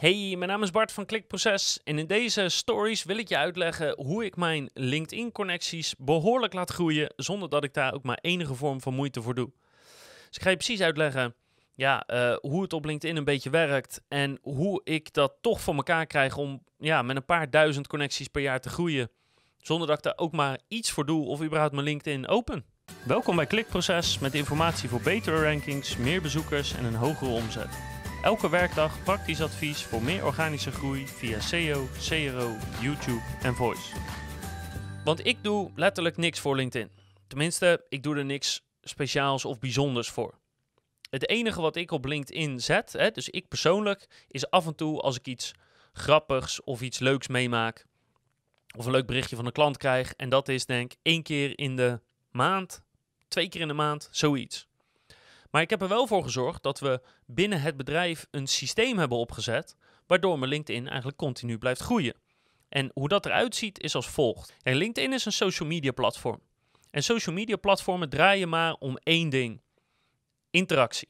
Hey, mijn naam is Bart van Klikproces en in deze stories wil ik je uitleggen hoe ik mijn LinkedIn-connecties behoorlijk laat groeien zonder dat ik daar ook maar enige vorm van moeite voor doe. Dus ik ga je precies uitleggen ja, uh, hoe het op LinkedIn een beetje werkt en hoe ik dat toch voor elkaar krijg om ja, met een paar duizend connecties per jaar te groeien zonder dat ik daar ook maar iets voor doe of überhaupt mijn LinkedIn open. Welkom bij Klikproces met informatie voor betere rankings, meer bezoekers en een hogere omzet. Elke werkdag praktisch advies voor meer organische groei via SEO, CRO, YouTube en Voice. Want ik doe letterlijk niks voor LinkedIn. Tenminste, ik doe er niks speciaals of bijzonders voor. Het enige wat ik op LinkedIn zet, hè, dus ik persoonlijk, is af en toe als ik iets grappigs of iets leuks meemaak. Of een leuk berichtje van een klant krijg. En dat is denk ik één keer in de maand, twee keer in de maand, zoiets. Maar ik heb er wel voor gezorgd dat we binnen het bedrijf een systeem hebben opgezet, waardoor mijn LinkedIn eigenlijk continu blijft groeien. En hoe dat eruit ziet is als volgt. LinkedIn is een social media platform. En social media platformen draaien maar om één ding: interactie.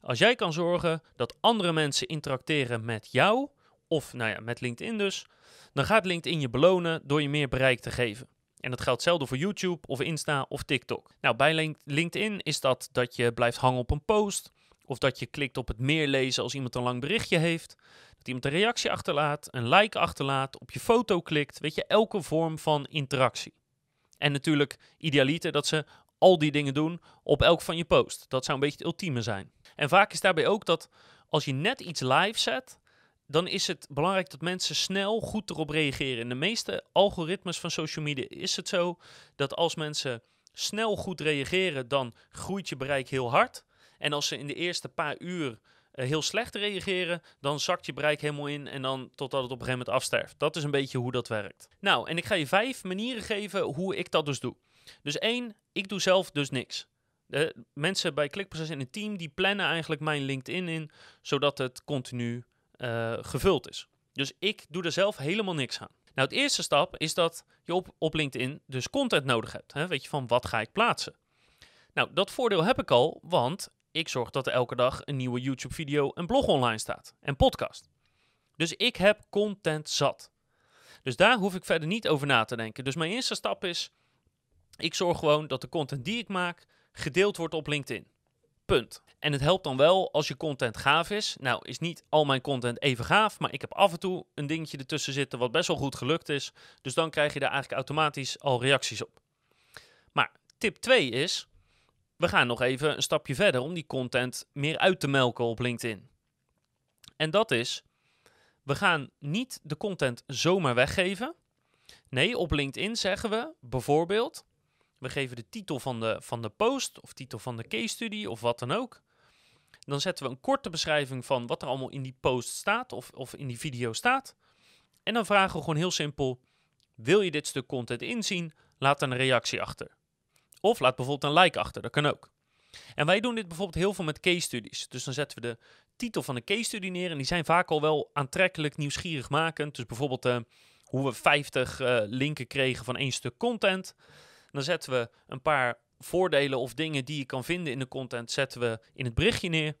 Als jij kan zorgen dat andere mensen interacteren met jou, of nou ja, met LinkedIn dus, dan gaat LinkedIn je belonen door je meer bereik te geven. En dat geldt zelden voor YouTube of Insta of TikTok. Nou, bij LinkedIn is dat dat je blijft hangen op een post. Of dat je klikt op het meer lezen als iemand een lang berichtje heeft. Dat iemand een reactie achterlaat, een like achterlaat, op je foto klikt. Weet je, elke vorm van interactie. En natuurlijk idealiter dat ze al die dingen doen op elk van je post. Dat zou een beetje het ultieme zijn. En vaak is daarbij ook dat als je net iets live zet, dan is het belangrijk dat mensen snel goed erop reageren. In de meeste algoritmes van social media is het zo dat als mensen snel goed reageren, dan groeit je bereik heel hard. En als ze in de eerste paar uur uh, heel slecht reageren, dan zakt je bereik helemaal in en dan totdat het op een gegeven moment afsterft. Dat is een beetje hoe dat werkt. Nou, en ik ga je vijf manieren geven hoe ik dat dus doe. Dus één, ik doe zelf dus niks. De mensen bij Klikproces in een team die plannen eigenlijk mijn LinkedIn in, zodat het continu uh, gevuld is. Dus ik doe er zelf helemaal niks aan. Nou, het eerste stap is dat je op, op LinkedIn dus content nodig hebt. Hè? Weet je van wat ga ik plaatsen? Nou, dat voordeel heb ik al, want ik zorg dat er elke dag een nieuwe YouTube-video en blog online staat en podcast. Dus ik heb content zat. Dus daar hoef ik verder niet over na te denken. Dus mijn eerste stap is: ik zorg gewoon dat de content die ik maak gedeeld wordt op LinkedIn. Punt. En het helpt dan wel als je content gaaf is. Nou, is niet al mijn content even gaaf, maar ik heb af en toe een dingetje ertussen zitten wat best wel goed gelukt is. Dus dan krijg je daar eigenlijk automatisch al reacties op. Maar tip 2 is, we gaan nog even een stapje verder om die content meer uit te melken op LinkedIn. En dat is, we gaan niet de content zomaar weggeven. Nee, op LinkedIn zeggen we bijvoorbeeld, we geven de titel van de, van de post of titel van de case study of wat dan ook. Dan zetten we een korte beschrijving van wat er allemaal in die post staat of, of in die video staat. En dan vragen we gewoon heel simpel: wil je dit stuk content inzien? Laat een reactie achter. Of laat bijvoorbeeld een like achter, dat kan ook. En wij doen dit bijvoorbeeld heel veel met case studies. Dus dan zetten we de titel van de case study neer en die zijn vaak al wel aantrekkelijk nieuwsgierig makend. Dus bijvoorbeeld uh, hoe we 50 uh, linken kregen van één stuk content. Dan zetten we een paar voordelen of dingen die je kan vinden in de content, zetten we in het berichtje neer.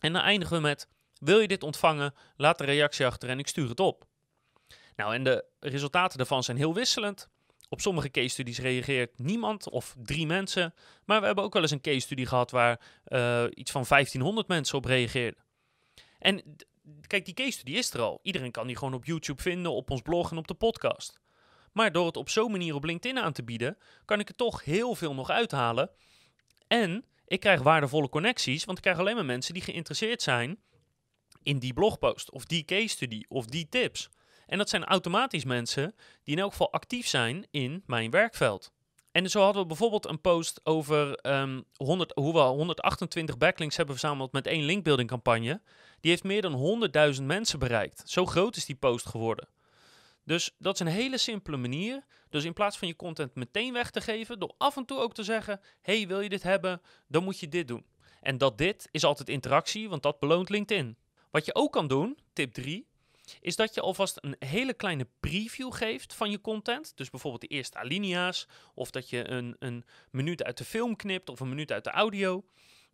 En dan eindigen we met, wil je dit ontvangen? Laat een reactie achter en ik stuur het op. Nou, en de resultaten daarvan zijn heel wisselend. Op sommige case studies reageert niemand of drie mensen. Maar we hebben ook wel eens een case studie gehad waar uh, iets van 1500 mensen op reageerden. En kijk, die case studie is er al. Iedereen kan die gewoon op YouTube vinden, op ons blog en op de podcast. Maar door het op zo'n manier op LinkedIn aan te bieden, kan ik er toch heel veel nog uithalen. En ik krijg waardevolle connecties, want ik krijg alleen maar mensen die geïnteresseerd zijn in die blogpost of die case study of die tips. En dat zijn automatisch mensen die in elk geval actief zijn in mijn werkveld. En zo hadden we bijvoorbeeld een post over um, ehm, 100, hoe we 128 backlinks hebben verzameld met één linkbuilding campagne. Die heeft meer dan 100.000 mensen bereikt. Zo groot is die post geworden. Dus dat is een hele simpele manier. Dus in plaats van je content meteen weg te geven, door af en toe ook te zeggen: hey, wil je dit hebben? Dan moet je dit doen. En dat dit is altijd interactie, want dat beloont LinkedIn. Wat je ook kan doen, tip 3, is dat je alvast een hele kleine preview geeft van je content. Dus bijvoorbeeld de eerste alinea's, of dat je een, een minuut uit de film knipt of een minuut uit de audio.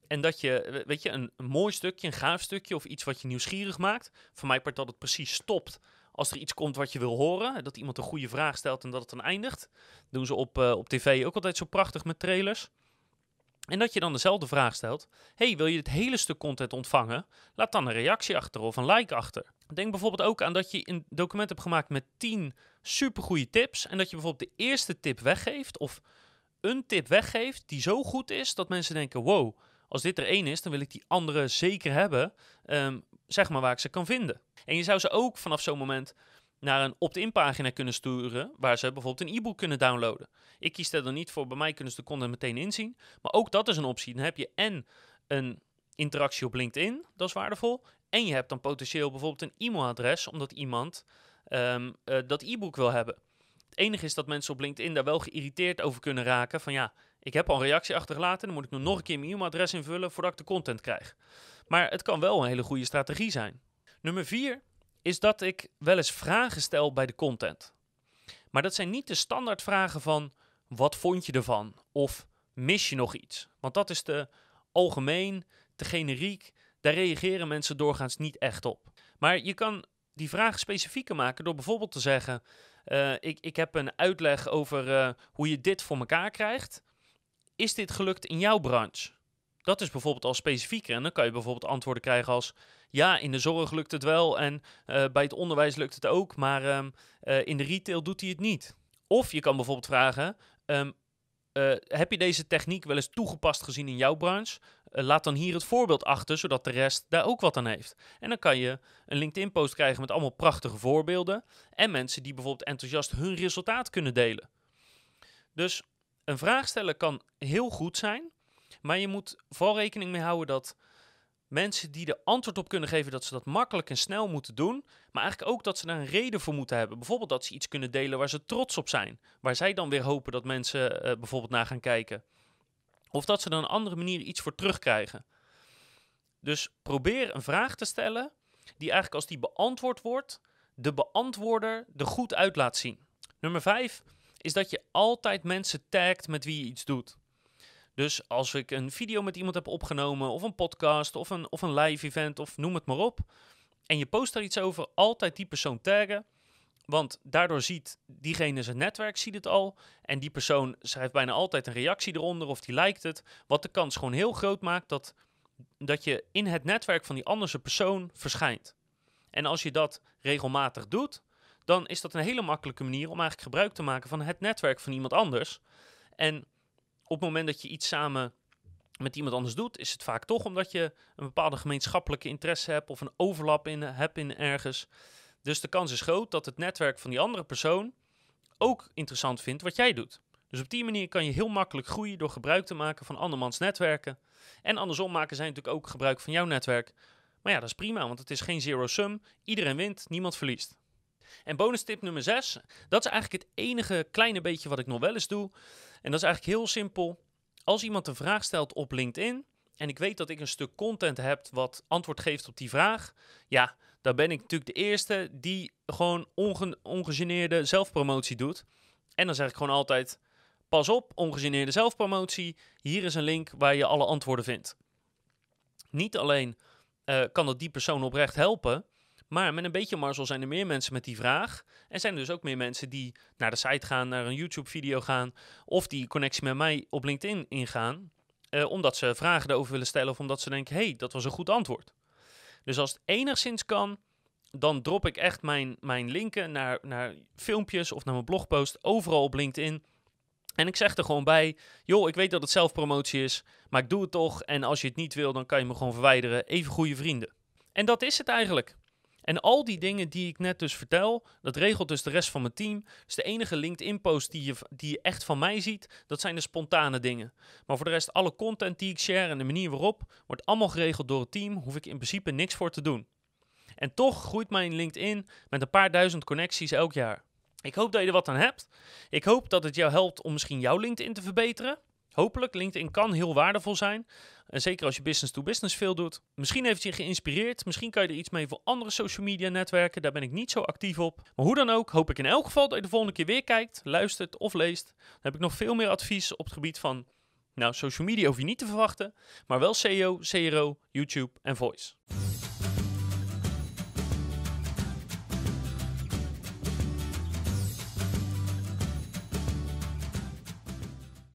En dat je, weet je, een, een mooi stukje, een gaaf stukje of iets wat je nieuwsgierig maakt. Voor mij part dat het precies stopt als er iets komt wat je wil horen. Dat iemand een goede vraag stelt en dat het dan eindigt. doen ze op, uh, op tv ook altijd zo prachtig met trailers. En dat je dan dezelfde vraag stelt. hey, wil je het hele stuk content ontvangen? Laat dan een reactie achter of een like achter. Denk bijvoorbeeld ook aan dat je een document hebt gemaakt met 10 supergoeie tips. En dat je bijvoorbeeld de eerste tip weggeeft of een tip weggeeft die zo goed is dat mensen denken: wow, als dit er één is, dan wil ik die andere zeker hebben. Um, zeg maar waar ik ze kan vinden. En je zou ze ook vanaf zo'n moment naar een opt-in pagina kunnen sturen, waar ze bijvoorbeeld een e-book kunnen downloaden. Ik kies er dan niet voor, bij mij kunnen ze de content meteen inzien. Maar ook dat is een optie. Dan heb je en een interactie op LinkedIn, dat is waardevol. En je hebt dan potentieel bijvoorbeeld een e-mailadres, omdat iemand um, uh, dat e-book wil hebben. Het enige is dat mensen op LinkedIn daar wel geïrriteerd over kunnen raken. Van ja, ik heb al een reactie achtergelaten, dan moet ik nog een keer mijn e-mailadres invullen voordat ik de content krijg. Maar het kan wel een hele goede strategie zijn. Nummer vier is dat ik wel eens vragen stel bij de content. Maar dat zijn niet de standaard vragen van wat vond je ervan? Of mis je nog iets? Want dat is te algemeen, te generiek. Daar reageren mensen doorgaans niet echt op. Maar je kan die vraag specifieker maken door bijvoorbeeld te zeggen: uh, ik, ik heb een uitleg over uh, hoe je dit voor elkaar krijgt. Is dit gelukt in jouw branche? Dat is bijvoorbeeld al specifieker. En dan kan je bijvoorbeeld antwoorden krijgen als: ja, in de zorg lukt het wel en uh, bij het onderwijs lukt het ook, maar um, in de retail doet hij het niet. Of je kan bijvoorbeeld vragen: um, heb je deze techniek wel eens toegepast gezien in jouw branche? laat dan hier het voorbeeld achter, zodat de rest daar ook wat aan heeft. En dan kan je een LinkedIn-post krijgen met allemaal prachtige voorbeelden en mensen die bijvoorbeeld enthousiast hun resultaat kunnen delen. Dus een vraag stellen kan heel goed zijn, maar je moet vooral rekening mee houden dat mensen die er antwoord op kunnen geven, dat ze dat makkelijk en snel moeten doen. Maar eigenlijk ook dat ze daar een reden voor moeten hebben. Bijvoorbeeld dat ze iets kunnen delen waar ze trots op zijn. Waar zij dan weer hopen dat mensen uh, bijvoorbeeld naar gaan kijken. Of dat ze dan een andere manier iets voor terugkrijgen. Dus probeer een vraag te stellen die eigenlijk als die beantwoord wordt, de beantwoorder er goed uit laat zien. Nummer 5 is dat je altijd mensen tagt met wie je iets doet. Dus als ik een video met iemand heb opgenomen, of een podcast, of een, of een live event, of noem het maar op. En je post daar iets over, altijd die persoon taggen. Want daardoor ziet diegene zijn netwerk ziet het al. En die persoon schrijft bijna altijd een reactie eronder of die lijkt het. Wat de kans gewoon heel groot maakt dat, dat je in het netwerk van die andere persoon verschijnt. En als je dat regelmatig doet, dan is dat een hele makkelijke manier om eigenlijk gebruik te maken van het netwerk van iemand anders. En op het moment dat je iets samen met iemand anders doet, is het vaak toch omdat je een bepaalde gemeenschappelijke interesse hebt of een overlap in, hebt in ergens. Dus de kans is groot dat het netwerk van die andere persoon ook interessant vindt wat jij doet. Dus op die manier kan je heel makkelijk groeien door gebruik te maken van andermans netwerken. En andersom maken zij natuurlijk ook gebruik van jouw netwerk. Maar ja, dat is prima, want het is geen zero sum. Iedereen wint, niemand verliest. En bonus tip nummer 6, dat is eigenlijk het enige kleine beetje wat ik nog wel eens doe. En dat is eigenlijk heel simpel. Als iemand een vraag stelt op LinkedIn en ik weet dat ik een stuk content heb wat antwoord geeft op die vraag, ja, dan ben ik natuurlijk de eerste die gewoon onge ongegeneerde zelfpromotie doet. En dan zeg ik gewoon altijd: pas op, ongegeneerde zelfpromotie. Hier is een link waar je alle antwoorden vindt. Niet alleen uh, kan dat die persoon oprecht helpen, maar met een beetje marzel zijn er meer mensen met die vraag. En zijn er dus ook meer mensen die naar de site gaan, naar een YouTube-video gaan. Of die connectie met mij op LinkedIn ingaan. Uh, omdat ze vragen erover willen stellen of omdat ze denken: hey, dat was een goed antwoord. Dus als het enigszins kan, dan drop ik echt mijn, mijn linken naar, naar filmpjes of naar mijn blogpost overal op LinkedIn. En ik zeg er gewoon bij: joh, ik weet dat het zelfpromotie is, maar ik doe het toch. En als je het niet wil, dan kan je me gewoon verwijderen. Even goede vrienden. En dat is het eigenlijk. En al die dingen die ik net dus vertel, dat regelt dus de rest van mijn team. Dus de enige LinkedIn-post die je, die je echt van mij ziet, dat zijn de spontane dingen. Maar voor de rest, alle content die ik share en de manier waarop, wordt allemaal geregeld door het team. Hoef ik in principe niks voor te doen. En toch groeit mijn LinkedIn met een paar duizend connecties elk jaar. Ik hoop dat je er wat aan hebt. Ik hoop dat het jou helpt om misschien jouw LinkedIn te verbeteren. Hopelijk, LinkedIn kan heel waardevol zijn. En zeker als je business to business veel doet. Misschien heeft je geïnspireerd. Misschien kan je er iets mee voor andere social media netwerken. Daar ben ik niet zo actief op. Maar hoe dan ook, hoop ik in elk geval dat je de volgende keer weer kijkt, luistert of leest. Dan heb ik nog veel meer advies op het gebied van Nou, social media hoef je niet te verwachten, maar wel SEO, CRO, YouTube en Voice.